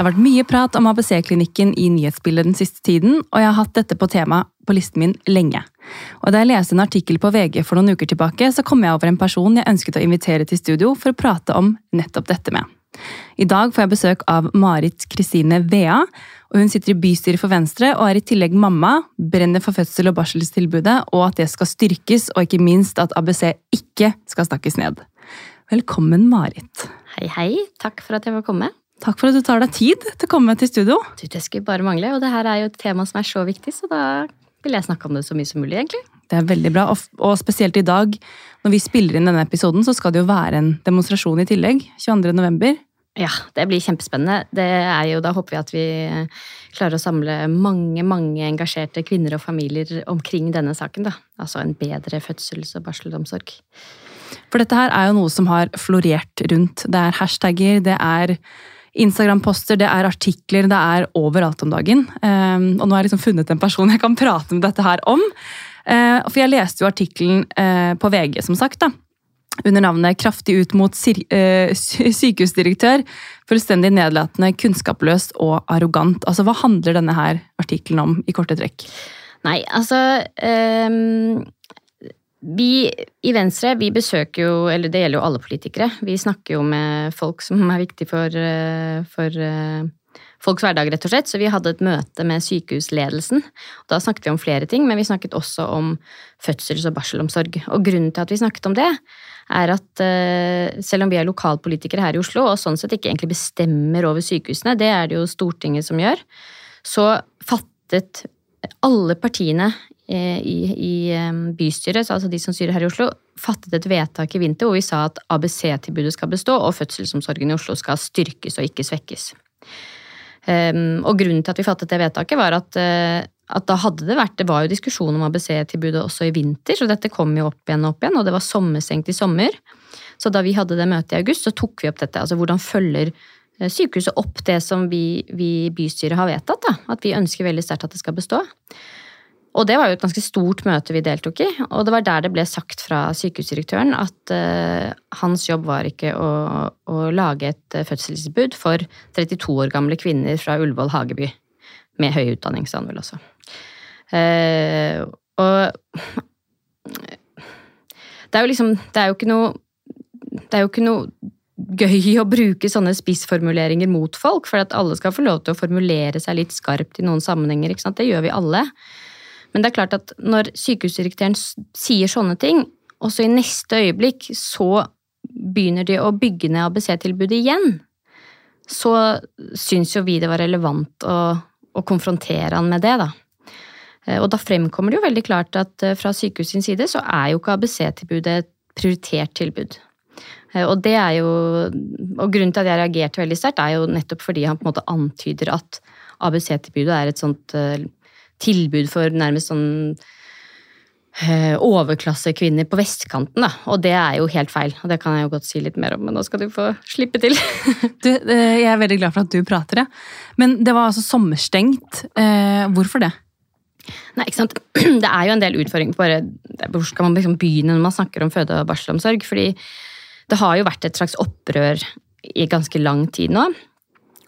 Det har vært mye prat om ABC-klinikken i nyhetsbildet den siste tiden, og jeg har hatt dette på tema på listen min lenge. Og Da jeg leste en artikkel på VG for noen uker tilbake, så kom jeg over en person jeg ønsket å invitere til studio for å prate om nettopp dette med. I dag får jeg besøk av Marit Kristine Vea. og Hun sitter i bystyret for Venstre og er i tillegg mamma, brenner for fødsel- og barselstilbudet, og at det skal styrkes, og ikke minst at ABC ikke skal snakkes ned. Velkommen, Marit. Hei, hei. Takk for at jeg får komme. Takk for at du tar deg tid til å komme til studio. Du, det skulle bare mangle, og det her er jo et tema som er så viktig, så da vil jeg snakke om det så mye som mulig, egentlig. Det er veldig bra, og, spesielt i dag, når vi spiller inn denne episoden, så skal det jo være en demonstrasjon i tillegg. 22. november. Ja, det blir kjempespennende. Det er jo, da håper vi at vi klarer å samle mange mange engasjerte kvinner og familier omkring denne saken. da. Altså en bedre fødsels- og barselomsorg. For dette her er jo noe som har florert rundt. Det er hashtagger, det er Instagram-poster, det er artikler, det er overalt om dagen. Um, og nå har jeg liksom funnet en person jeg kan prate med dette her om. Uh, for jeg leste jo artikkelen uh, på VG, som sagt. da under navnet 'Kraftig ut mot uh, sykehusdirektør'. Fullstendig nedlatende, kunnskapløst og arrogant. Altså, Hva handler denne her artikkelen om i korte trekk? Nei, altså um vi i Venstre vi besøker jo, eller det gjelder jo alle politikere, vi snakker jo med folk som er viktig for, eh, for eh, folks hverdag, rett og slett. Så vi hadde et møte med sykehusledelsen. Da snakket vi om flere ting, men vi snakket også om fødsels- og barselomsorg. Og grunnen til at vi snakket om det, er at eh, selv om vi er lokalpolitikere her i Oslo, og sånn sett ikke egentlig bestemmer over sykehusene, det er det jo Stortinget som gjør, så fattet alle partiene i, i bystyret, altså de som styrer her i Oslo, fattet et vedtak i vinter hvor vi sa at ABC-tilbudet skal bestå og fødselsomsorgen i Oslo skal styrkes og ikke svekkes. Og grunnen til at vi fattet det vedtaket, var at, eh, at da hadde det vært Det var jo diskusjon om ABC-tilbudet også i vinter, så dette kom jo opp igjen og opp igjen, og det var sommerstengt i sommer. Så da vi hadde det møtet i august, så tok vi opp dette. Altså hvordan følger eh, sykehuset opp det som vi i bystyret har vedtatt? da, At vi ønsker veldig sterkt at det skal bestå. Og det var jo et ganske stort møte vi deltok i, og det var der det ble sagt fra sykehusdirektøren at uh, hans jobb var ikke å, å lage et uh, fødselstilbud for 32 år gamle kvinner fra Ullevål Hageby. Med høy utdanning, sa han vel også. Uh, og det er jo liksom Det er jo ikke noe Det er jo ikke noe gøy å bruke sånne spissformuleringer mot folk, for at alle skal få lov til å formulere seg litt skarpt i noen sammenhenger. Det gjør vi alle. Men det er klart at når sykehusdirektøren sier sånne ting, og så i neste øyeblikk så begynner de å bygge ned ABC-tilbudet igjen, så syns jo vi det var relevant å, å, konfrontere han med det, da. Eh, og da fremkommer det jo veldig klart at fra sykehus sin side så er jo ikke ABC-tilbudet et prioritert tilbud. Eh, og det er jo Og grunnen til at jeg reagerte veldig sterkt, er jo nettopp fordi han på en måte antyder at ABC-tilbudet er et sånt tilbud for nærmest sånn eh, overklassekvinner på vestkanten, da. Og det er jo helt feil. Og det kan jeg jo godt si litt mer om, men nå skal du få slippe til. du, jeg er veldig glad for at du prater, det. Men det var altså sommerstengt. Eh, hvorfor det? Nei, ikke sant. Det er jo en del utfordringer. Bare, hvor skal man liksom begynne når man snakker om føde- og barselomsorg? Fordi det har jo vært et slags opprør i ganske lang tid nå.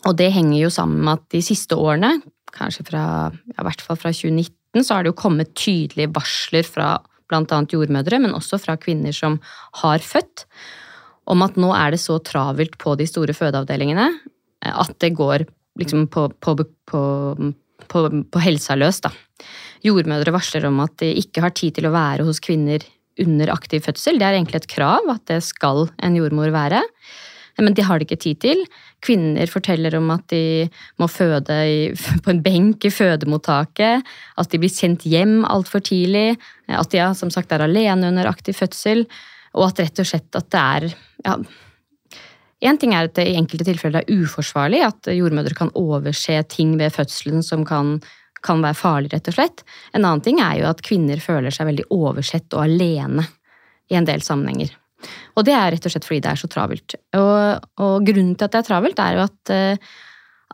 Og det henger jo sammen med at de siste årene kanskje fra, ja, i hvert fall fra 2019, så har det jo kommet tydelige varsler fra bl.a. jordmødre, men også fra kvinner som har født, om at nå er det så travelt på de store fødeavdelingene eh, at det går liksom på, på, på, på helsa løs, da. Jordmødre varsler om at de ikke har tid til å være hos kvinner under aktiv fødsel. Det er egentlig et krav at det skal en jordmor være. Men det har de ikke tid til. Kvinner forteller om at de må føde på en benk i fødemottaket. At de blir sendt hjem altfor tidlig. At de som sagt er alene under aktiv fødsel. Og at rett og slett at det er ja, Én ting er at det i enkelte tilfeller er uforsvarlig, at jordmødre kan overse ting ved fødselen som kan, kan være farlig, rett og slett. En annen ting er jo at kvinner føler seg veldig oversett og alene i en del sammenhenger. Og det er rett og slett fordi det er så travelt. Og, og grunnen til at det er travelt, er jo at, eh,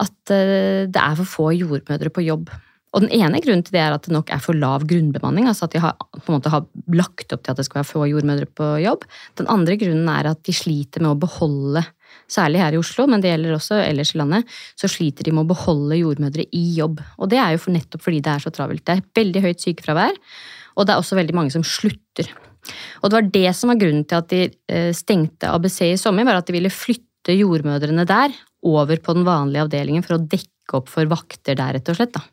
at eh, det er for få jordmødre på jobb. Og den ene grunnen til det er at det nok er for lav grunnbemanning. altså At de har, på en måte har lagt opp til at det skal være få jordmødre på jobb. Den andre grunnen er at de sliter med å beholde særlig her i Oslo, men det gjelder også ellers i landet, så sliter de med å beholde jordmødre i jobb. Og det er jo for nettopp fordi det er så travelt. Det er veldig høyt sykefravær, og det er også veldig mange som slutter. Og det var det som var grunnen til at de eh, stengte ABC i sommer, var at de ville flytte jordmødrene der over på den vanlige avdelingen for å dekke opp for vakter der, rett og slett. da.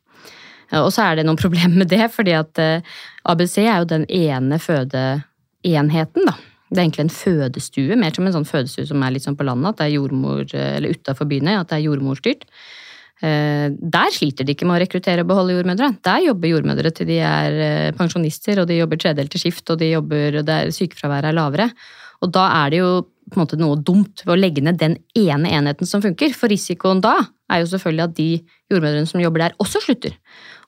Og så er det noen problemer med det, fordi at eh, ABC er jo den ene fødeenheten, da. Det er egentlig en fødestue, mer som en sånn fødestue som er litt sånn på landet, at det er jordmor, eller utafor byene, at det er jordmorstyrt. Eh, der sliter de ikke med å rekruttere og beholde jordmødre. Der jobber jordmødre til de er eh, pensjonister, og de jobber tredelte skift, og de jobber der sykefraværet er lavere. Og da er det jo på en måte noe dumt ved å legge ned den ene enheten som funker. For risikoen da er jo selvfølgelig at de jordmødrene som jobber der, også slutter.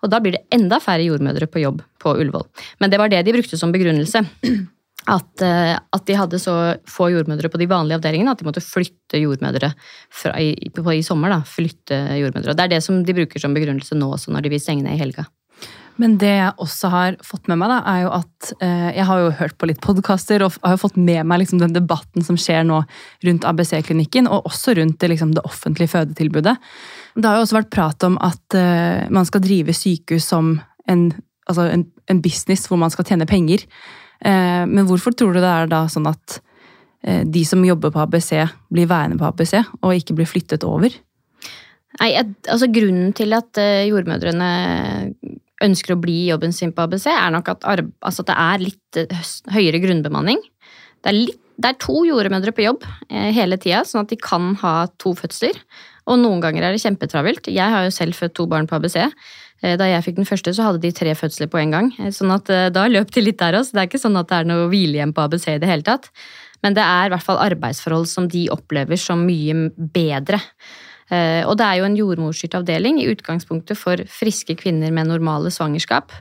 Og da blir det enda færre jordmødre på jobb på Ullevål. Men det var det de brukte som begrunnelse. At, eh, at, de hadde så få jordmødre på de vanlige avdelingene at de måtte flytte jordmødre fra, i, i, sommer. da, flytte jordmødre. Det er det som de bruker som begrunnelse nå også når de vil stenge ned i helga. Men det jeg også har fått med meg, da, er jo at eh, jeg har jo hørt på litt podkaster og har jo fått med meg liksom, den debatten som skjer nå rundt ABC-klinikken, og også rundt det, liksom, det, offentlige fødetilbudet. Det har jo også vært prat om at eh, man skal drive sykehus som en, altså en, en, business hvor man skal tjene penger. Eh, men hvorfor tror du det er da sånn at eh, de som jobber på ABC, blir værende på ABC og ikke blir flyttet over? Nei, altså Grunnen til at eh, jordmødrene ønsker å bli i jobben sin på ABC, er nok at, altså at det er litt høyere grunnbemanning. Det er, litt, det er to jordmødre på jobb hele tida, sånn at de kan ha to fødsler. Og noen ganger er det kjempetravelt. Jeg har jo selv født to barn på ABC. Eh, da jeg fikk den første, så hadde de tre fødsler på en gang. sånn at da løp de litt der også. Det er ikke sånn at det er noe hvilehjem på ABC i det hele tatt. Men det er i hvert fall arbeidsforhold som de opplever som mye bedre. Eh, og det er jo en jordmorstyrt avdeling i utgangspunktet for friske kvinner med normale svangerskap.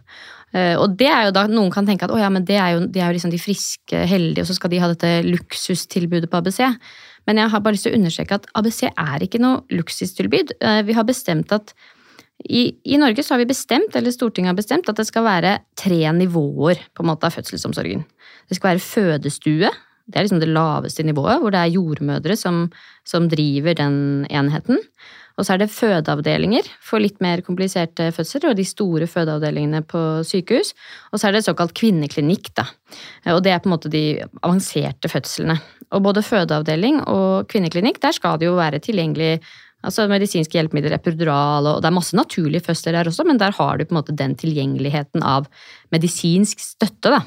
Eh, og det er jo da noen kan tenke at å ja, men det er jo, de er jo liksom de friske, heldige, og så skal de ha dette luksustilbudet på ABC. Men jeg har bare lyst til å understreke at ABC er ikke noe luksustilbud. Eh, vi har bestemt at i, i, Norge så har vi bestemt, eller Stortinget har bestemt, at det skal være tre nivåer på en måte av fødselsomsorgen. Det skal være fødestue, det er liksom det laveste nivået, hvor det er jordmødre som, som driver den enheten. Og så er det fødeavdelinger for litt mer kompliserte fødsler, og de store fødeavdelingene på sykehus. Og så er det såkalt kvinneklinikk, da. Og det er på en måte de avanserte fødslene. Og både fødeavdeling og kvinneklinikk, der skal det jo være tilgjengelig altså medisinske hjelpemidler, epidural, og det er masse naturlige fødsler der også, men der har du på en måte den tilgjengeligheten av medisinsk støtte, da.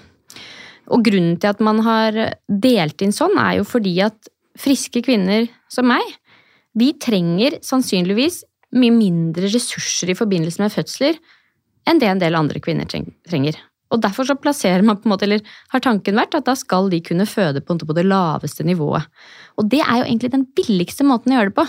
Og grunnen til at man har delt inn sånn, er jo fordi at friske kvinner som meg, vi trenger sannsynligvis mye mindre ressurser i forbindelse med fødsler enn det en del andre kvinner trenger. Og derfor så plasserer man på en måte, eller har tanken vært at da skal de kunne føde på, det laveste nivået. Og det er jo egentlig den billigste måten å gjøre det på.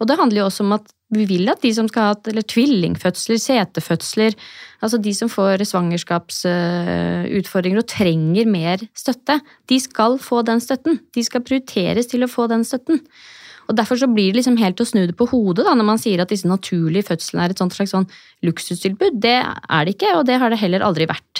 Og det handler jo også om at vi vil at de som skal ha eller tvillingfødsler, setefødsler, altså de som får svangerskapsutfordringer og trenger mer støtte, de skal få den støtten. De skal prioriteres til å få den støtten. Og Derfor så blir det liksom helt å snu det på hodet da, når man sier at disse naturlige fødslene er et slags sånn luksustilbud. Det er det ikke, og det har det heller aldri vært.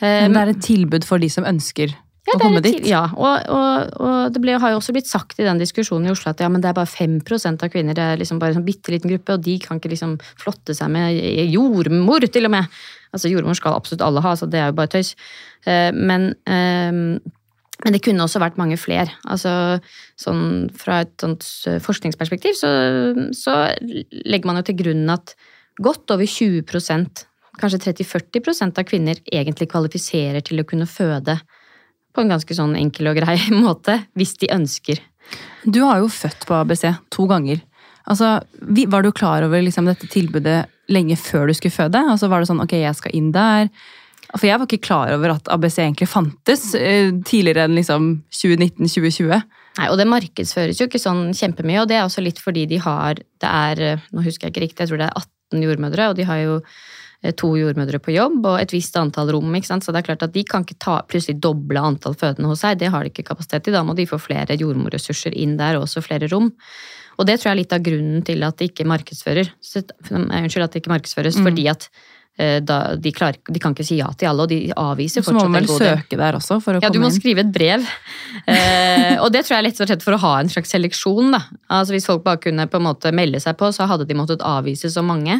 Men det er et tilbud for de som ønsker ja, å komme dit? Ja, og, og, og det ble, har jo også blitt sagt i den diskusjonen i Oslo at ja, men det er bare 5% av kvinner, det er liksom bare en sånn bitte liten gruppe, og de kan ikke liksom flotte seg med jordmor, til og med. Altså Jordmor skal absolutt alle ha, så det er jo bare tøys. Eh, men, ehm, men det kunne også vært mange flere. Altså, sånn, fra et sånt forskningsperspektiv så, så legger man jo til grunn at godt over 20 kanskje 30-40% av kvinner egentlig kvalifiserer til å kunne føde på en ganske sånn enkel og grei måte, hvis de ønsker. Du har jo født på ABC to ganger. Altså, Var du klar over liksom, dette tilbudet lenge før du skulle føde? Altså, var det sånn ok, jeg skal inn der? For jeg var ikke klar over at ABC egentlig fantes eh, tidligere enn liksom 2019-2020. Nei, og det markedsføres jo ikke sånn kjempemye, og det er også litt fordi de har Det er, eh, nå husker jeg ikke riktig, jeg tror det er 18 jordmødre, og de har jo to jordmødre på jobb og et visst antall rom. ikke sant? Så det er klart at De kan ikke ta, plutselig doble antall fødende hos seg, det har de ikke kapasitet til. Da må de få flere jordmorressurser inn der, og også flere rom. Og det tror jeg er litt av grunnen til at det ikke markedsfører. Unnskyld, at det ikke markedsføres, mm. fordi at eh, da, de, klarer, de kan ikke si ja til alle, og de avviser fortsatt en god del. Så må man vel søke der også for å Ja, du må inn. skrive et brev. Eh, og det tror jeg er lett og slett for å ha en slags seleksjon. Da. Altså Hvis folk bare kunne på en måte melde seg på, så hadde de måttet avvise så mange.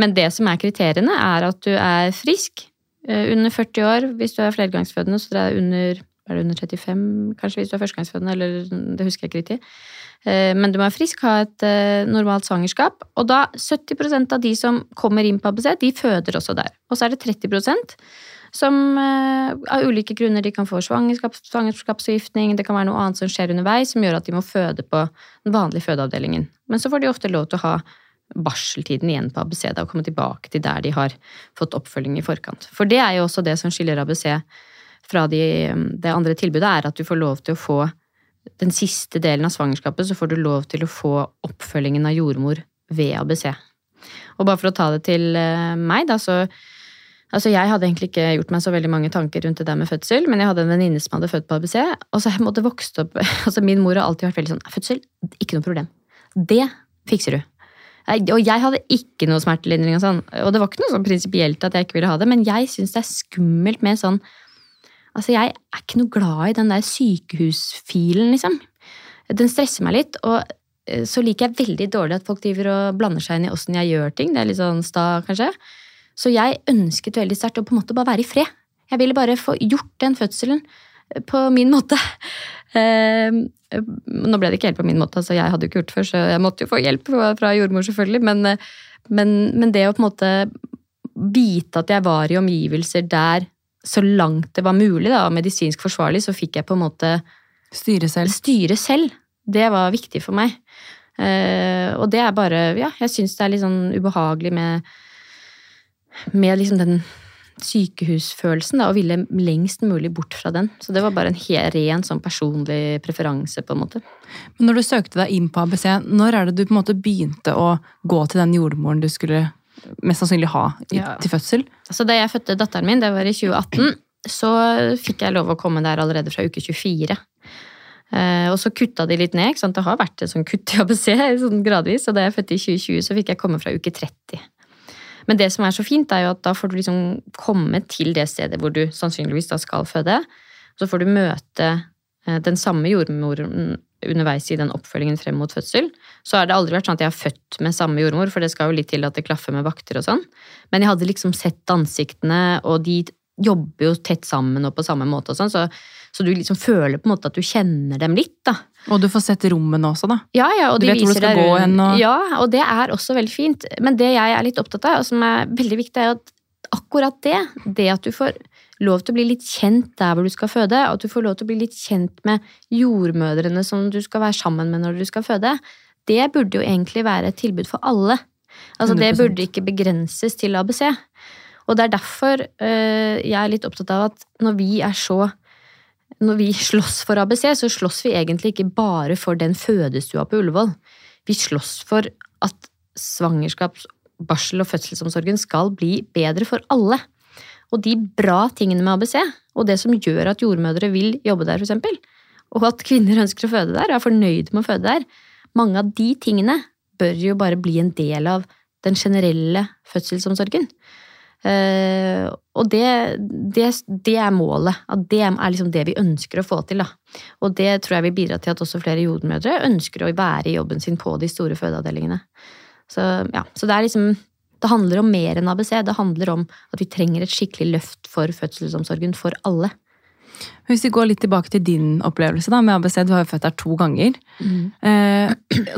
Men det som er kriteriene, er at du er frisk, eh, under 40 år hvis du er flergangsfødende, så det er under, er det under 35 kanskje hvis du er førstegangsfødende, eller det husker jeg ikke riktig. Eh, Men du må være frisk, ha et eh, normalt svangerskap. Og da 70% av de som kommer inn på ABC, de føder også der. Og så er det 30% som av ulike grunner de kan få svangerskap, svangerskapsforgiftning, det kan være noe annet som skjer underveis som gjør at de må føde på den vanlige fødeavdelingen. Men så får de ofte lov til å ha barseltiden igjen på ABC og komme tilbake til der de har fått oppfølging i forkant. For det er jo også det som skiller ABC fra de, det andre tilbudet, er at du får lov til å få den siste delen av svangerskapet, så får du lov til å få oppfølgingen av jordmor ved ABC. Og bare for å ta det til eh, meg, da, så Altså, jeg hadde egentlig ikke gjort meg så veldig mange tanker rundt det der med fødsel, men jeg hadde en venninne som hadde født på ABC, og så måtte vokst opp altså Min mor har alltid vært veldig sånn Fødsel, ikke noe problem. Det fikser du. Og jeg hadde ikke noe smertelindring og sånn, og det var ikke noe sånn prinsipielt at jeg ikke ville ha det, men jeg syns det er skummelt med sånn Altså, jeg er ikke noe glad i den der sykehusfilen, liksom. Den stresser meg litt, og eh, så liker jeg veldig dårlig at folk driver og blander seg inn i åssen jeg gjør ting. Det er litt sånn sta, kanskje. Så jeg ønsket veldig sterkt å på en måte bare være i fred. Jeg ville bare få gjort den fødselen på min måte. Eh, nå ble det ikke helt på min måte, altså jeg hadde jo ikke gjort det før, så jeg måtte jo få hjelp fra jordmor, selvfølgelig. Men, men, men det å på en måte vite at jeg var i omgivelser der så langt det var mulig, da, medisinsk forsvarlig, så fikk jeg på en måte Styre selv. styre selv. Det var viktig for meg. Eh, og det er bare Ja, jeg syns det er litt sånn ubehagelig med med liksom den sykehusfølelsen, da, og ville lengst mulig bort fra den. Så det var bare en helt, ren sånn personlig preferanse, på en måte. Men når du søkte deg inn på ABC, når er det du på en måte begynte å gå til den jordmoren du skulle mest sannsynlig ha i, Ja. til fødsel? Så da jeg fødte datteren min, det var i 2018, så fikk jeg lov å komme der allerede fra uke 24. Uh, og så kutta de litt ned. Det har vært et sånn kutt i ABC sånn gradvis. Og da jeg fødte i 2020, så fikk jeg komme fra uke 30. Men det som er så fint, er jo at da får du liksom komme til det stedet hvor du sannsynligvis da skal føde. Så får du møte eh, den samme jordmoren underveis i den oppfølgingen frem mot fødsel. Så har det aldri vært sånn at jeg har født med samme jordmor, for det skal jo litt til at det klaffer med vakter og sånn. Men jeg hadde liksom sett ansiktene, og de jobber jo tett sammen og på samme måte og sånn, så, så du liksom føler på en måte at du kjenner dem litt, da. Og du får sett rommene også, da. Ja, ja, og Du de vet hvor du skal gå hen, og- Ja, og det er også veldig fint. Men det jeg er litt opptatt av, og som er veldig viktig, er at akkurat det, det at du får lov til å bli litt kjent der hvor du skal føde, og at du får lov til å bli litt kjent med jordmødrene som du skal være sammen med når du skal føde, det burde jo egentlig være et tilbud for alle. Altså, det 100%. burde ikke begrenses til ABC. Og det er derfor øh, jeg er litt opptatt av at når vi er så når vi slåss for ABC, så slåss vi egentlig ikke bare for den fødestua på Ullevål. Vi slåss for at svangerskaps-, barsel- og fødselsomsorgen skal bli bedre for alle. Og de bra tingene med ABC, og det som gjør at jordmødre vil jobbe der, f.eks., og at kvinner ønsker å føde der, er fornøyd med å føde der, mange av de tingene bør jo bare bli en del av den generelle fødselsomsorgen. Eh, og det, det, det er målet. At det er liksom det vi ønsker å få til. Da. Og det tror jeg vil bidra til at også flere jordmødre ønsker å være i jobben sin på de store fødeavdelingene. Så, ja, så det liksom Det handler om mer enn ABC. Det handler om at vi trenger et skikkelig løft for fødselsomsorgen for alle. Hvis vi går litt tilbake til din opplevelse da, med ABC, du har jo født der to ganger. Eh,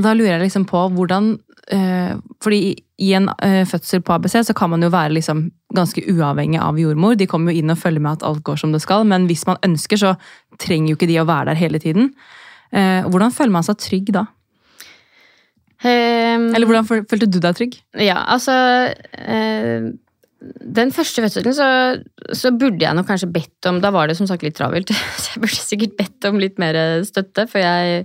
da lurer jeg liksom på hvordan eh, Fordi i en eh, fødsel på ABC så kan man jo være liksom ganske uavhengig av jordmor. De kommer jo inn og følger med at alt går som det skal, men hvis man ønsker, så trenger jo ikke de å være der hele tiden. Eh, hvordan føler man seg trygg da? Um, Eller hvordan følte du deg trygg? Ja, altså eh, Den første fødselen så, så burde jeg nok kanskje bedt om Da var det som sagt litt travelt, så jeg burde sikkert bedt om litt mer støtte. For jeg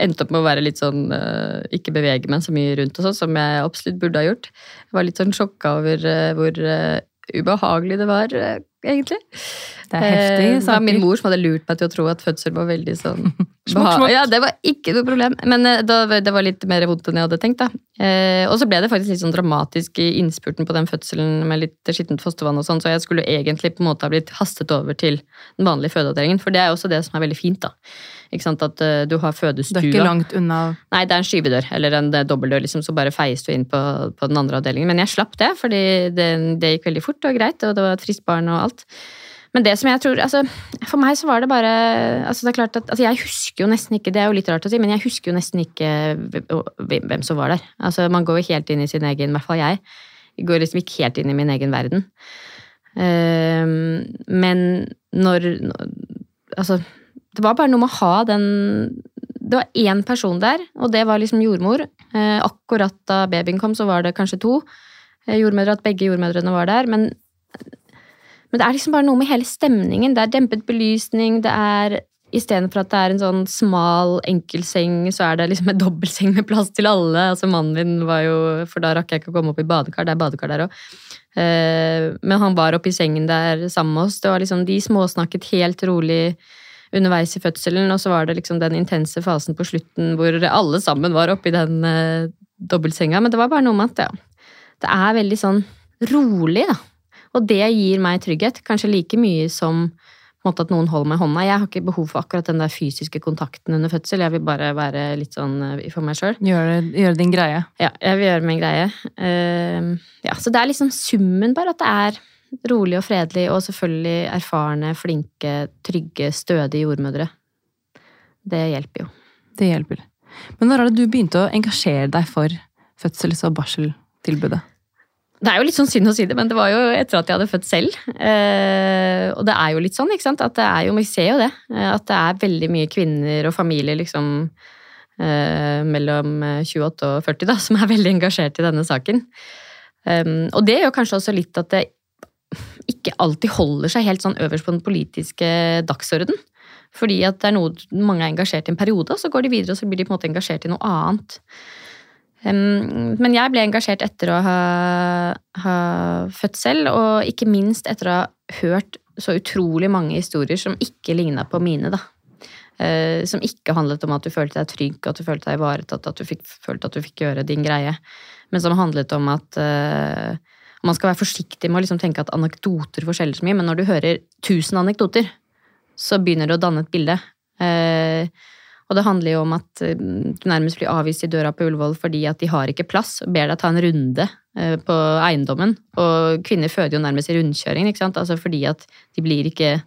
endte opp med å være litt sånn eh, Ikke bevege meg så mye rundt og sånn, som jeg absolutt burde ha gjort. Jeg var litt sånn sjokka over eh, hvor eh, ubehagelig det var, egentlig. Det er heftig Eh, Det var min mor som hadde lurt meg til å tro at fødsel var veldig sånn smokk. Ja, det var ikke noe problem. Men eh, det var litt mer vondt enn jeg hadde tenkt. da. Eh, og så ble det faktisk litt sånn dramatisk i innspurten på den fødselen med litt skittent fostervann og sånn, så jeg skulle egentlig på en måte ha blitt hastet over til den vanlige fødeavdelingen. For det er også det som er veldig fint, da. Ikke sant, At du har Du er ikke langt unna Nei, det er en skyvedør, eller en dobbeltdør, liksom, så bare feies du inn på, på den andre avdelingen. Men jeg slapp det, fordi det, det gikk veldig fort og greit, og det var et friskt barn og alt. Men det som jeg tror, altså, for meg så var det bare altså det er klart at, altså Jeg husker jo nesten ikke, det er jo litt rart å si, men jeg husker jo nesten ikke hvem som var der. Altså Man går jo helt inn i sin egen, i hvert fall. Jeg går liksom ikke helt inn i min egen verden. Uh, men når Altså, det var bare noe med å ha den Det var én person der, og det var liksom jordmor. Eh, akkurat da babyen kom, så var det kanskje to eh, jordmødre, at begge jordmødrene var der. Men, men det er liksom bare noe med hele stemningen. Det er dempet belysning, det er Istedenfor at det er en sånn smal enkelseng, så er det liksom en dobbeltseng med plass til alle. Altså Mannen min var jo For da rakk jeg ikke å komme opp i badekar. Det er badekar der òg. Men han var oppe i sengen der sammen med oss. Det var liksom De småsnakket helt rolig underveis i fødselen, og så var det liksom den intense fasen på slutten hvor alle sammen var oppi den eh, dobbeltsenga. Men det var bare noe med at ja, det er veldig sånn rolig, da. Og det gir meg trygghet. Kanskje like mye som måte at noen holder meg i hånda. Jeg har ikke behov for akkurat den der fysiske kontakten under fødsel. Jeg vil bare være litt sånn eh, for meg sjøl. Gjøre gjør din greie. Ja, jeg vil gjøre min greie. Uh, ja, så det er liksom summen bare at det er rolig og fredelig, og selvfølgelig erfarne, flinke, trygge, stødige jordmødre. Det hjelper jo. Det hjelper. Men når er det du begynte å engasjere deg for fødsels- og barseltilbudet? Det er jo litt sånn synd å si det, men det var jo etter at jeg hadde født selv. Eh, og det er jo litt sånn, ikke sant? At det er jo, vi ser jo det. eh, At det er veldig mye kvinner og familier liksom eh, mellom 28 og 40 da, som er veldig engasjert i denne saken. Um, og det gjør kanskje også litt at det ikke alltid holder seg helt sånn øverst på den politiske dagsorden. Fordi at det er noe mange er engasjert i en periode, og så går de videre og så blir de på en måte engasjert i noe annet. Men jeg ble engasjert etter å ha, ha selv, og ikke minst etter å ha hørt så utrolig mange historier som ikke ligna på mine. da. Eh, som ikke handlet om at du følte deg trygg, at du følte deg ivaretatt, at du fikk, følte at du fikk gjøre din greie. Men som handlet om at uh, man skal være forsiktig med å liksom tenke at anekdoter forskjeller så mye, men når du hører tusen anekdoter, så begynner det å danne et bilde. Eh, og det handler jo om at eh, du nærmest blir avvist i døra på Ullevål fordi at de har ikke plass, og ber deg ta en runde eh, på eiendommen. Og kvinner føder jo nærmest i rundkjøringen, ikke sant? Altså fordi at de blir ikke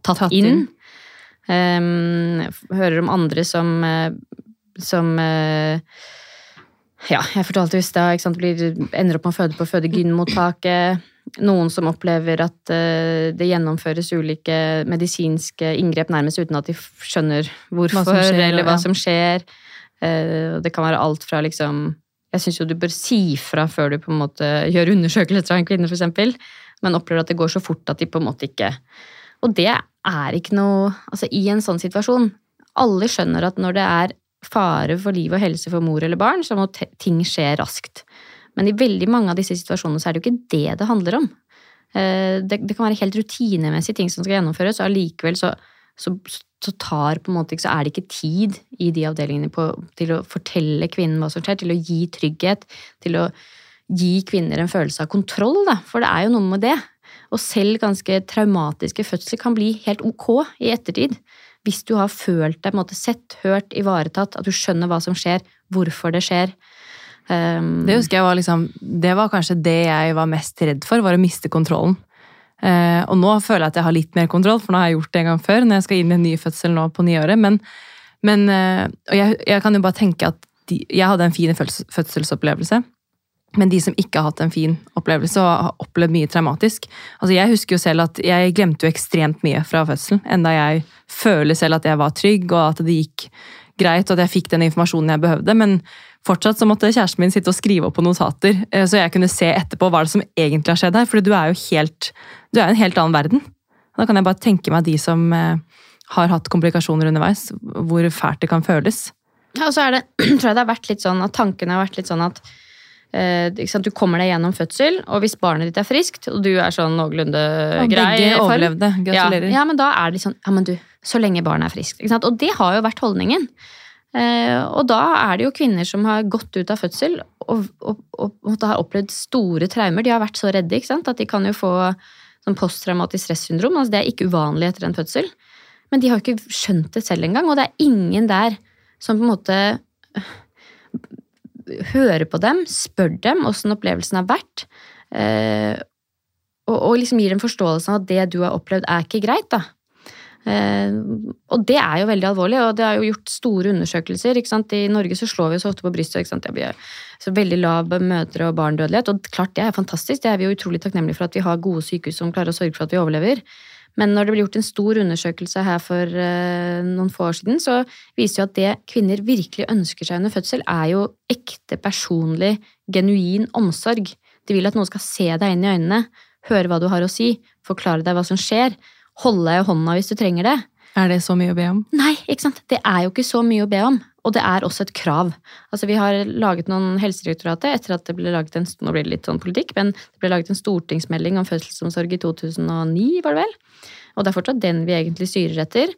tatt, Tatt inn. inn. Um, hører om andre som, eh, som ja, jeg fortalte jo i stad, ender opp med å føde på fødegynmottaket. Noen som opplever at eh, det gjennomføres ulike medisinske inngrep nærmest uten at de skjønner hvorfor, Hva skjer, eller hva ja. som skjer. Eh, det kan være alt fra liksom Jeg syns jo du bør si fra før du på en måte gjør undersøkelser av en kvinne, f.eks., men opplever at det går så fort at de på en måte ikke Og det er ikke noe Altså, i en sånn situasjon Alle skjønner at når det er fare for liv og helse for mor eller barn, så må ting skje raskt. Men i veldig mange av disse situasjonene så er det jo ikke det det handler om. Eh, Det, det kan være helt rutinemessige ting som skal gjennomføres, og allikevel så, så, så tar på en måte så er det ikke tid i de avdelingene på, til å fortelle kvinnen hva som skjer, til å gi trygghet, til å gi kvinner en følelse av kontroll, da. For det er jo noe med det. Og selv ganske traumatiske fødsler kan bli helt ok i ettertid. Hvis du har følt deg måte sett, hørt, ivaretatt, at du skjønner hva som skjer, hvorfor det skjer. Um, Det husker jeg var liksom Det var kanskje det jeg var mest redd for, var å miste kontrollen. Uh, og nå føler jeg at jeg har litt mer kontroll, for nå har jeg gjort det en gang før. når jeg skal inn i en ny fødsel nå på nyåret. Men, men uh, og jeg, jeg kan jo bare tenke at de, jeg hadde en fin fødselsopplevelse. Men de som ikke har hatt en fin opplevelse og har opplevd mye traumatisk altså Jeg husker jo selv at jeg glemte jo ekstremt mye fra fødselen. Enda jeg føler selv at jeg var trygg og at det gikk greit og at jeg fikk den informasjonen jeg behøvde. Men fortsatt så måtte kjæresten min sitte og skrive opp på notater, eh, så jeg kunne se etterpå hva det som egentlig har skjedd her. For du er jo helt Du er en helt annen verden. Da kan jeg bare tenke meg de som eh, har hatt komplikasjoner underveis, hvor fælt det kan føles. Ja, og så er det, tror jeg det har vært litt sånn at tankene har vært litt sånn at eh? Du kommer deg gjennom fødsel, og hvis barnet ditt er friskt, og du er sånn noenlunde ja, grei begge overlevde. Gratulerer. Ja, ja, men da er det litt sånn Ja, men du, så lenge barnet er friskt. Og det har jo vært holdningen. Eh, og da er det jo kvinner som har gått ut av fødsel og, og, og, og har opplevd store traumer. De har vært så redde at de kan jo få sånn posttraumatisk stressyndrom. Altså, det er ikke uvanlig etter en fødsel. Men de har ikke skjønt det selv engang. Og det er ingen der som på en måte øh, hører på dem, spør dem åssen opplevelsen har vært. Eh, og liksom gir dem forståelsen av at det du har opplevd, er ikke greit. da. Eh, og det er jo veldig alvorlig, og det er jo gjort store undersøkelser. I Norge så slår vi oss ofte på brystet. Det blir så veldig lav mødre- og barndødelighet. Og klart det er fantastisk, det er vi jo utrolig takknemlige for at vi har gode sykehus som klarer å sørge for at vi overlever. Men når det ble gjort en stor undersøkelse her for uh, noen få år siden, så viser jo at det kvinner virkelig ønsker seg under fødsel, er jo ekte, personlig, genuin omsorg. De vil at noen skal se deg inn i øynene, høre hva du har å si, forklare deg hva som skjer, holde i hånda hvis du trenger det. Er det så mye å be om? Nei, ikke sant. Det er jo ikke så mye å be om. Og det er også et krav. Altså, Vi har laget noen Helsedirektoratet etter at det ble laget en nå blir det litt sånn politikk, men det ble laget en stortingsmelding om fødselsomsorg i 2009, var det vel? Og det er fortsatt den vi egentlig styrer etter.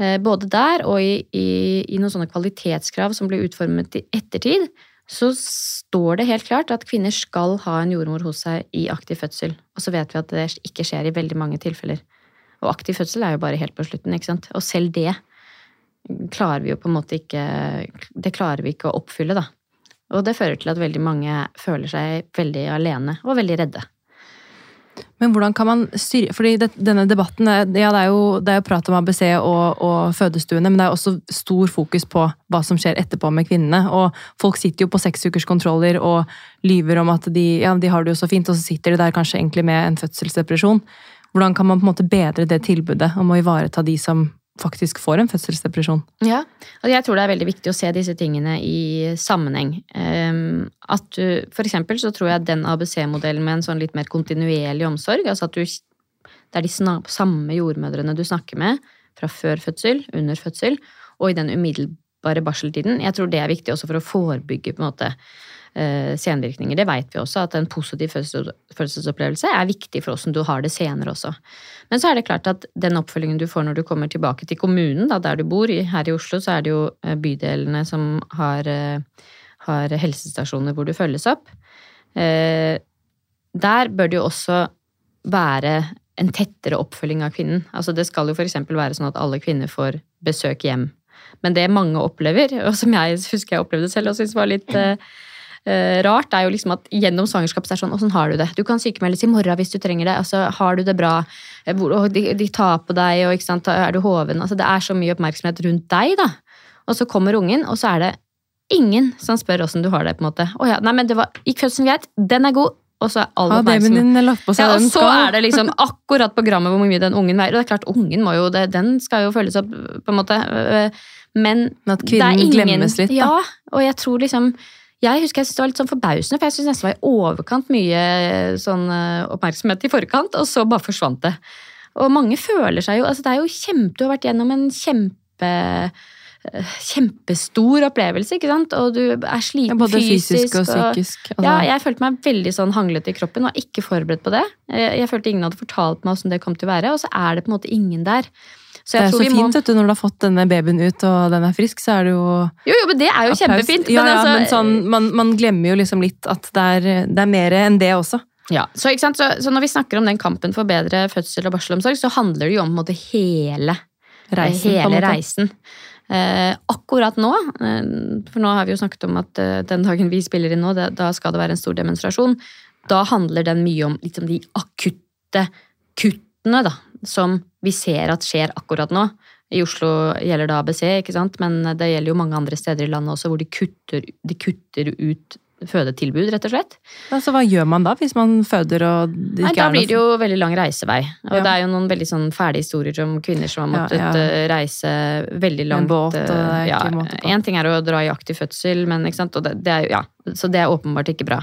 Eh, både der og i, i, i noen sånne kvalitetskrav som ble utformet i ettertid, så står det helt klart at kvinner skal ha en jordmor hos seg i aktiv fødsel. Og så vet vi at det ikke skjer i veldig mange tilfeller. Og aktiv fødsel er jo bare helt på slutten, ikke sant. Og selv det klarer vi jo på en måte ikke Det klarer vi ikke å oppfylle, da. Og det fører til at veldig mange føler seg veldig alene og veldig redde. Men hvordan kan man styre Fordi det, denne debatten ja, det, er jo, det er jo prat om ABC og, og, fødestuene, men det er også stor fokus på hva som skjer etterpå med kvinnene. Og folk sitter jo på seksukerskontroller og lyver om at de, ja, de har det jo så fint, og så sitter de der kanskje egentlig med en fødselsdepresjon. Hvordan kan man på en måte bedre det tilbudet om å ivareta de som faktisk får en fødselsdepresjon? Ja, og jeg tror det er veldig viktig å se disse tingene i sammenheng. Ehm, at du, for eksempel så tror jeg den ABC-modellen med en sånn litt mer kontinuerlig omsorg, altså at du, det er de samme jordmødrene du snakker med fra før fødsel, under fødsel og i den umiddelbare barseltiden, jeg tror det er viktig også for å forebygge på en måte Eh, senvirkninger. Det vet vi også, at en positiv følelsesopplevelse er viktig for åssen du har det senere også. Men så er det klart at den oppfølgingen du får når du kommer tilbake til kommunen, da, der du bor, her i Oslo så er det jo eh, bydelene som har, eh, har helsestasjoner hvor du følges opp. Der bør det jo også være en tettere oppfølging av kvinnen. Altså Det skal jo f.eks. være sånn at alle kvinner får besøk hjem. Men det mange opplever, og som jeg husker jeg opplevde selv og syntes var litt uh, rart, er jo liksom at gjennom svangerskap så er det sånn Åssen har du det? Du kan sykemeldes i morgen hvis du trenger det. altså Har du det bra? Eh, de, de tar på deg, og ikke sant, er du hoven? Altså, det er så mye oppmerksomhet rundt deg, da. Og så kommer ungen, og så er det ingen som spør åssen du har det. på en måte. Å ja, nei, men det var, Gikk fødselen greit? Den er god. Og så er alle oppmerksomme. Ja, og så er det liksom akkurat på grammet hvor mye den ungen veier. Og det er klart, ungen må jo det, den skal jo følges opp, på en måte. Men, Men at kvinnen ingen, glemmes litt, da. Ja, og jeg tror liksom jeg husker jeg synes det var litt sånn forbausende, for jeg syntes nesten det var i overkant mye sånn eh, oppmerksomhet i forkant, og så bare forsvant det. Og mange føler seg jo altså Det er jo kjempe Du har vært gjennom en kjempe eh, kjempestor opplevelse, ikke sant? Og du er sliten ja, både fysisk, fysisk og psykisk. Altså. Ja, jeg følte meg veldig sånn hanglete i kroppen, var ikke forberedt på det. Jeg, jeg følte ingen hadde fortalt meg hvordan det kom til å være, og så er det på en måte ingen der. Så det er så fint må... du, når du har fått denne babyen ut og den er frisk, så er det jo Jo, jo, men det er jo applaus. kjempefint. Ja, men, altså... men sånn, man, man, glemmer jo liksom litt at det er, det er mer enn det også. Ja, så, så, så, når vi snakker om den kampen for bedre fødsel og barselomsorg, så handler det jo om måte, hele reisen. Hele reisen. Eh, akkurat nå, eh, for nå har vi jo snakket om at eh, den dagen vi spiller inn nå, det, da skal det være en stor demonstrasjon. Da handler den mye om liksom, de akutte kuttene, da som vi ser at skjer akkurat nå. I Oslo gjelder det ABC, ikke sant? men det gjelder jo mange andre steder i landet også hvor de kutter, de kutter ut fødetilbud, rett og slett. Altså, Hva gjør man da, hvis man føder og det ikke Nei, Da blir det jo veldig lang reisevei. Og ja. det er jo noen veldig sånn fæle historier om kvinner som har måttet ja, ja. Eh, reise veldig langt. En båt, og det er ikke måte på. Én ting er å dra i aktiv fødsel, men ikke sant? Det, det er, ja, så det er åpenbart ikke bra.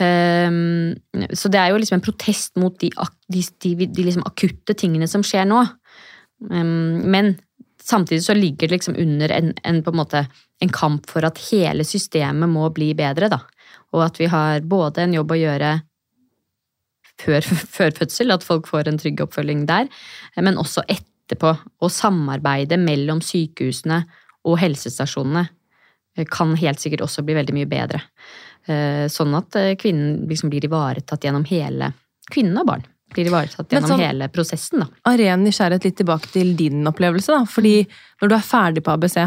Um, så det er jo liksom en protest mot de, de, de, de liksom akutte tingene som skjer nå. Um, men samtidig så ligger det liksom under en, en, på en, måte, en kamp for at hele systemet må bli bedre, da. og at vi har både en jobb å gjøre før, før fødsel, at folk får en trygg oppfølging der, men også etterpå. Og samarbeidet mellom sykehusene og helsestasjonene kan helt sikkert også bli veldig mye bedre. Eh, sånn at eh, kvinnen liksom blir ivaretatt gjennom hele Kvinnen og barn blir ivaretatt gjennom sånn, hele prosessen. da. Av ren nysgjerrighet litt tilbake til din opplevelse. da, fordi når du er ferdig på ABC,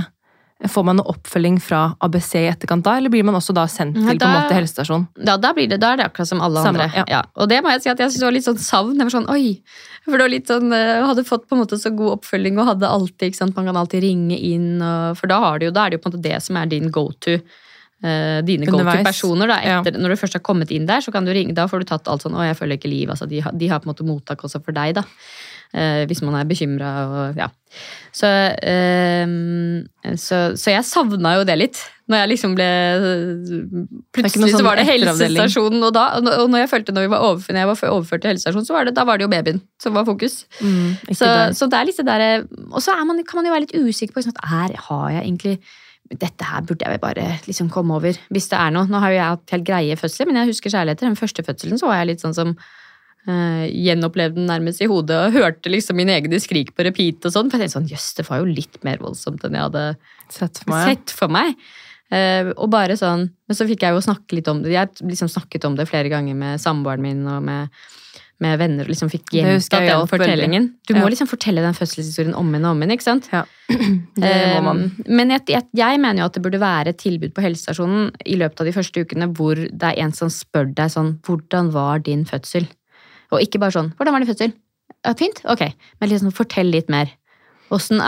Får man noe oppfølging fra ABC i etterkant da, eller blir man også da sendt til da, på en måte helsestasjon? Ja, da, blir det, da er det akkurat som alle Samme, andre. Ja. Ja. Og det må jeg si at jeg synes var litt sånn savn. Jeg var sånn, oi, for det var litt sånn, eh, hadde fått på en måte så god oppfølging og hadde alltid, ikke sant, man kan alltid ringe inn. Og, for da, har du jo, da er det jo på en måte det som er din go to. Uh, dine go-to-personer. Ja. Når du først har kommet inn der, så kan du ringe, da får du tatt alt sånn 'Å, jeg føler ikke liv'. Altså, de, har, de har på en måte mottak også for deg, da. Uh, hvis man er bekymra og ja. Så, uh, så, så, jeg savna jo det litt. Når jeg liksom ble Plutselig så sånn var det helsestasjonen, og, da, og når jeg følte når, vi var overført, når jeg var overført til helsestasjonen, så var det, da var det jo babyen som var fokus. Mm, så, så, det er litt det derre Og så man, kan man jo være litt usikker på sånn at er, har jeg egentlig dette her burde jeg bare liksom komme over, hvis det er noe. Nå har jo jeg hatt helt greie fødsler, men jeg husker særlig etter den første fødselen så var jeg litt sånn som uh, gjenopplevde den nærmest i hodet og hørte liksom mine egne skrik på repeat og sånn. For jeg tenkte sånn, jøss, det var jo litt mer voldsomt enn jeg hadde sett for meg. Sett for meg. Uh, og bare sånn, Men så fikk jeg jo snakke litt om det. Jeg liksom snakket om det flere ganger med samboeren min og med med venner og liksom fikk gjentatt den fortellingen. Du må ja. liksom fortelle den fødselshistorien om igjen og om igjen. ikke sant? Ja. Um, men jeg, jeg, jeg, mener jo at det burde være et tilbud på helsestasjonen i løpet av de første ukene hvor det er en som spør deg sånn Hvordan var din fødsel? Og ikke bare sånn Hvordan var din fødsel? Ja, fint? Ok. Men liksom fortell litt mer. Åssen,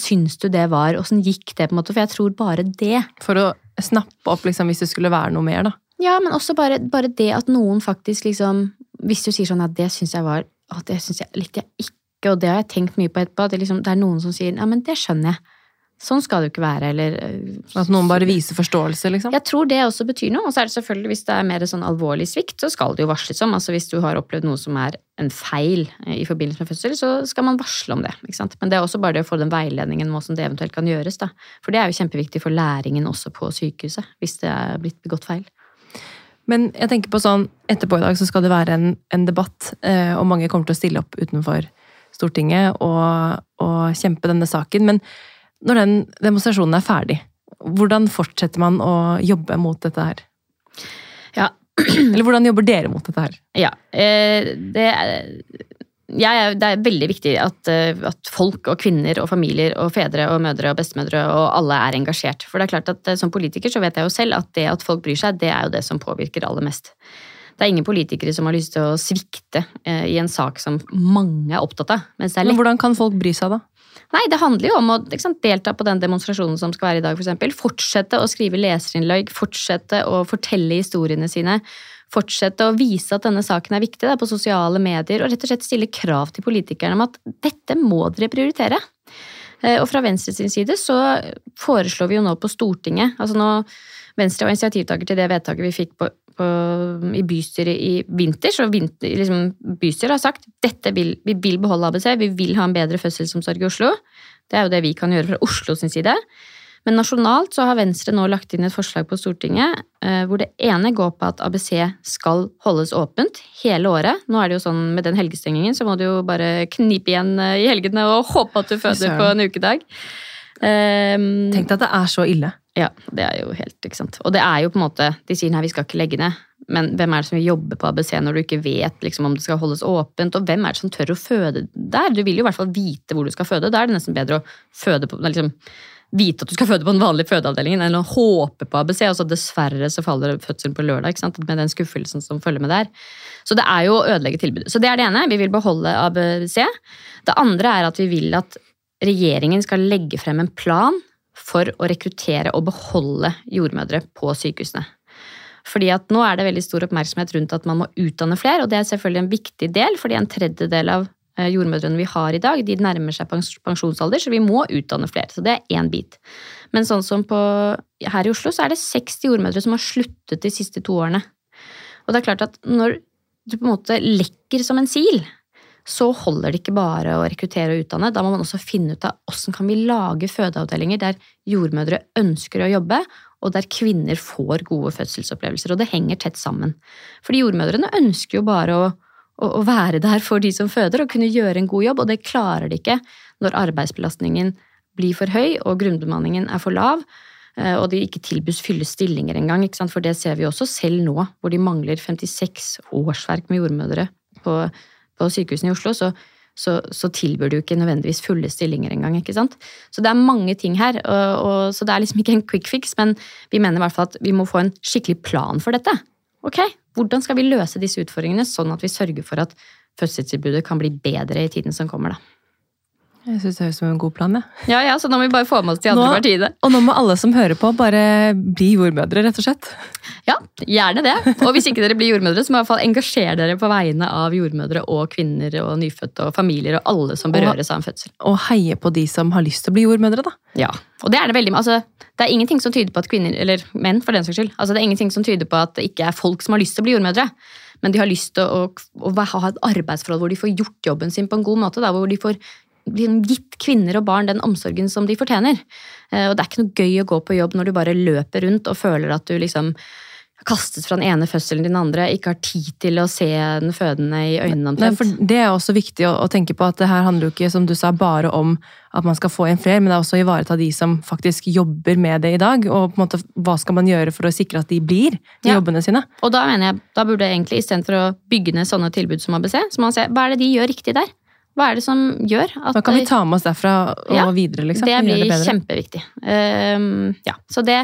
syns du det var? Åssen gikk det? på en måte? For jeg tror bare det. For å snappe opp liksom, hvis det skulle være noe mer, da. Ja, men også bare, bare det at noen faktisk liksom hvis du sier sånn at det syns jeg var at det synes jeg, likte jeg ikke, og det har jeg tenkt mye på etterpå, at det, liksom, det er noen som sier ja, men det skjønner jeg. Sånn skal det jo ikke være, eller øh, At noen bare viser forståelse, liksom? Jeg tror det også betyr noe. Og så er det selvfølgelig, hvis det er mer sånn alvorlig svikt, så skal det jo varsles om. Altså hvis du har opplevd noe som er en feil øh, i forbindelse med fødsel, så skal man varsle om det. ikke sant? Men det er også bare det å få den veiledningen med hvordan det eventuelt kan gjøres, da. For det er jo kjempeviktig for læringen også på sykehuset, hvis det er blitt begått feil. Men jeg tenker på sånn, etterpå i dag så skal det være en, en debatt, eh, og mange kommer til å stille opp utenfor Stortinget og, og, kjempe denne saken. Men når den demonstrasjonen er ferdig, hvordan fortsetter man å jobbe mot dette her? Ja. Eller hvordan jobber dere mot dette her? Ja, eh, det jeg, det er veldig viktig at, eh, at, folk og kvinner og familier og fedre og mødre og bestemødre og alle er engasjert. For det er klart at eh, som politiker så vet jeg jo selv at det at folk bryr seg, det er jo det som påvirker aller mest. Det er ingen politikere som har lyst til å svikte eh, i en sak som mange er opptatt av. Men hvordan kan folk bry seg, da? Nei, Det handler jo om å sant, delta på den demonstrasjonen som skal være i dag, f.eks. Fortsette å skrive leserinnlegg, fortsette å fortelle historiene sine fortsette å vise at denne saken er viktig på sosiale medier, og rett og slett stille krav til politikerne om at dette må dere prioritere. Eh, og fra Venstre sin side så foreslår vi jo nå på Stortinget altså nå Venstre var initiativtaker til det vedtaket vi fikk på, på, i bystyret i vinter. Så vinter, liksom, bystyret har sagt dette vil, vi vil beholde ABC, vi vil ha en bedre fødselsomsorg i Oslo. Det er jo det vi kan gjøre fra Oslo sin side. Men nasjonalt så har Venstre nå lagt inn et forslag på Stortinget eh, hvor det ene går på at ABC skal holdes åpent hele året. Nå er det jo sånn med den helgestengingen, så må du jo bare knipe igjen eh, i helgene og håpe at du føder på en ukedag. Um, Tenk deg at det er så ille. Ja, det er jo helt, ikke sant. Og det er jo på en måte De sier nei, vi skal ikke legge ned. Men hvem er det som vil jobbe på ABC når du ikke vet liksom, om det skal holdes åpent? Og hvem er det som tør å føde der? Du vil jo i hvert fall vite hvor du skal føde. Da er det nesten bedre å føde på liksom, vite at du skal føde på den vanlige fødeavdelingen, eller håpe på ABC. og så Dessverre så faller fødselen på lørdag, ikke sant? med den skuffelsen som følger med der. Så det er jo å ødelegge tilbudet. Så det er det ene. Vi vil beholde ABC. Det andre er at vi vil at regjeringen skal legge frem en plan for å rekruttere og beholde jordmødre på sykehusene. Fordi at Nå er det veldig stor oppmerksomhet rundt at man må utdanne flere, og det er selvfølgelig en viktig del, fordi en tredjedel av jordmødrene vi har i dag, de nærmer seg pensjonsalder, så vi må utdanne flere. Så det er én bit. Men sånn som på, her i Oslo, så er det 60 jordmødre som har sluttet de siste to årene. Og det er klart at når du på en måte lekker som en sil, så holder det ikke bare å rekruttere og utdanne. Da må man også finne ut av hvordan kan vi lage fødeavdelinger der jordmødre ønsker å jobbe, og der kvinner får gode fødselsopplevelser. Og det henger tett sammen. Fordi jordmødrene ønsker jo bare å, å, være der for de som føder, og kunne gjøre en god jobb, og det klarer de ikke når arbeidsbelastningen blir for høy og grunnbemanningen er for lav. Eh, og de ikke tilbys fylle stillinger engang, for det ser vi også selv nå, hvor de mangler 56 årsverk med jordmødre på, på sykehusene i Oslo. så så, så, tilbyr du ikke nødvendigvis fulle stillinger engang. Så det er mange ting her, og, og, så det er liksom ikke en quick fix, men vi mener i hvert fall at vi må få en skikkelig plan for dette. Ok, Hvordan skal vi løse disse utfordringene, sånn at vi sørger for at fødselstilbudet kan bli bedre i tiden som kommer? da? Jeg syns det høres ut som en god plan. Ja. ja, ja, så nå må vi bare få med oss de andre nå, partiene. Og nå må alle som hører på, bare bli jordmødre, rett og slett. Ja, gjerne det. Og hvis ikke dere blir jordmødre, så må i hvert fall engasjere dere på vegne av jordmødre og kvinner og nyfødte og familier og alle som berøres av en fødsel. Og heie på de som har lyst til å bli jordmødre, da. Ja, og det er det veldig altså, Det er ingenting som tyder på at kvinner, eller menn for den saks skyld, altså det er ingenting som tyder på at det ikke er folk som har lyst til å bli jordmødre men de har lyst til å, å, å, ha et arbeidsforhold hvor de får gjort jobben sin på en god måte. Da, hvor de får gitt kvinner og barn den omsorgen som de fortjener. Eh, og det er ikke noe gøy å gå på jobb når du bare løper rundt og føler at du liksom kastet fra den ene fødselen til den andre, ikke har tid til å se den fødende i øynene omtrent. Det er også viktig å, å, tenke på at det her handler jo ikke som du sa, bare om at man skal få inn flere, men det er også å ivareta de som faktisk jobber med det i dag. Og på en måte, hva skal man gjøre for å sikre at de blir de ja. jobbene sine? Og da mener jeg, da burde egentlig istedenfor å bygge ned sånne tilbud som ABC, så må man se hva er det de gjør riktig der? Hva er det som gjør at Hva kan vi ta med oss derfra og ja, videre? Liksom? Det blir det kjempeviktig. Uh, ja, så det,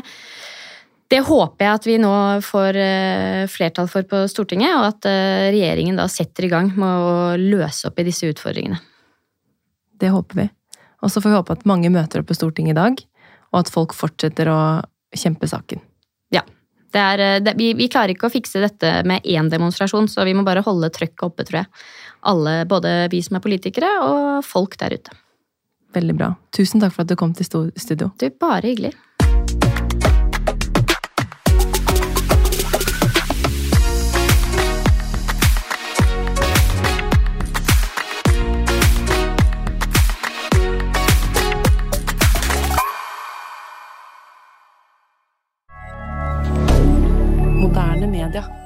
det håper jeg at vi nå får uh, flertall for på Stortinget, og at uh, regjeringen da setter i gang med å løse opp i disse utfordringene. Det håper vi. Og så får vi håpe at mange møter opp på Stortinget i dag, og at folk fortsetter å kjempe saken. Ja. Det er, eh, det, vi, vi, klarer ikke å fikse dette med én demonstrasjon, så vi må bare holde trøkket oppe, tror jeg. Alle, både vi som er politikere, og folk der ute. Veldig bra. Tusen takk for at du kom til studio. Du, bare hyggelig. media.